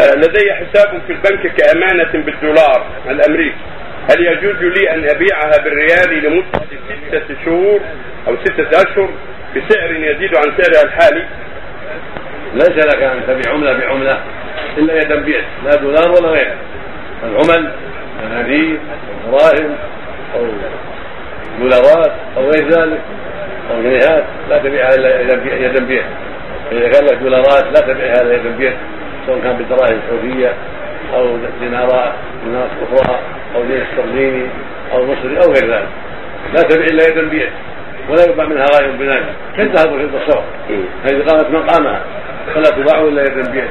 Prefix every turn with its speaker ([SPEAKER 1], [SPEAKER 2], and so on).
[SPEAKER 1] آه، لدي حساب في البنك كأمانة بالدولار الأمريكي. هل يجوز لي أن أبيعها بالريال لمدة ستة شهور أو ستة أشهر بسعر يزيد عن سعرها الحالي؟
[SPEAKER 2] ليس لك أن تبيع عملة بعملة إلا يدا بيد لا دولار ولا غيره العمل مناديل دراهم أو دولارات أو غير ذلك أو جنيهات لا تبيعها إلا يدا بيد. إذا كان لك دولارات لا تبيعها إلا يدا بيد. سواء كان بالدراهم السعودية أو دينارات دينارات أخرى أو دين استرليني أو مصري أو غير ذلك. لا تبيع إلا يدا بيد ولا يباع منها غاية بناجم كالذهب وكالبصر هذه قامت مقامها. فلا تباع إلا يدا بيد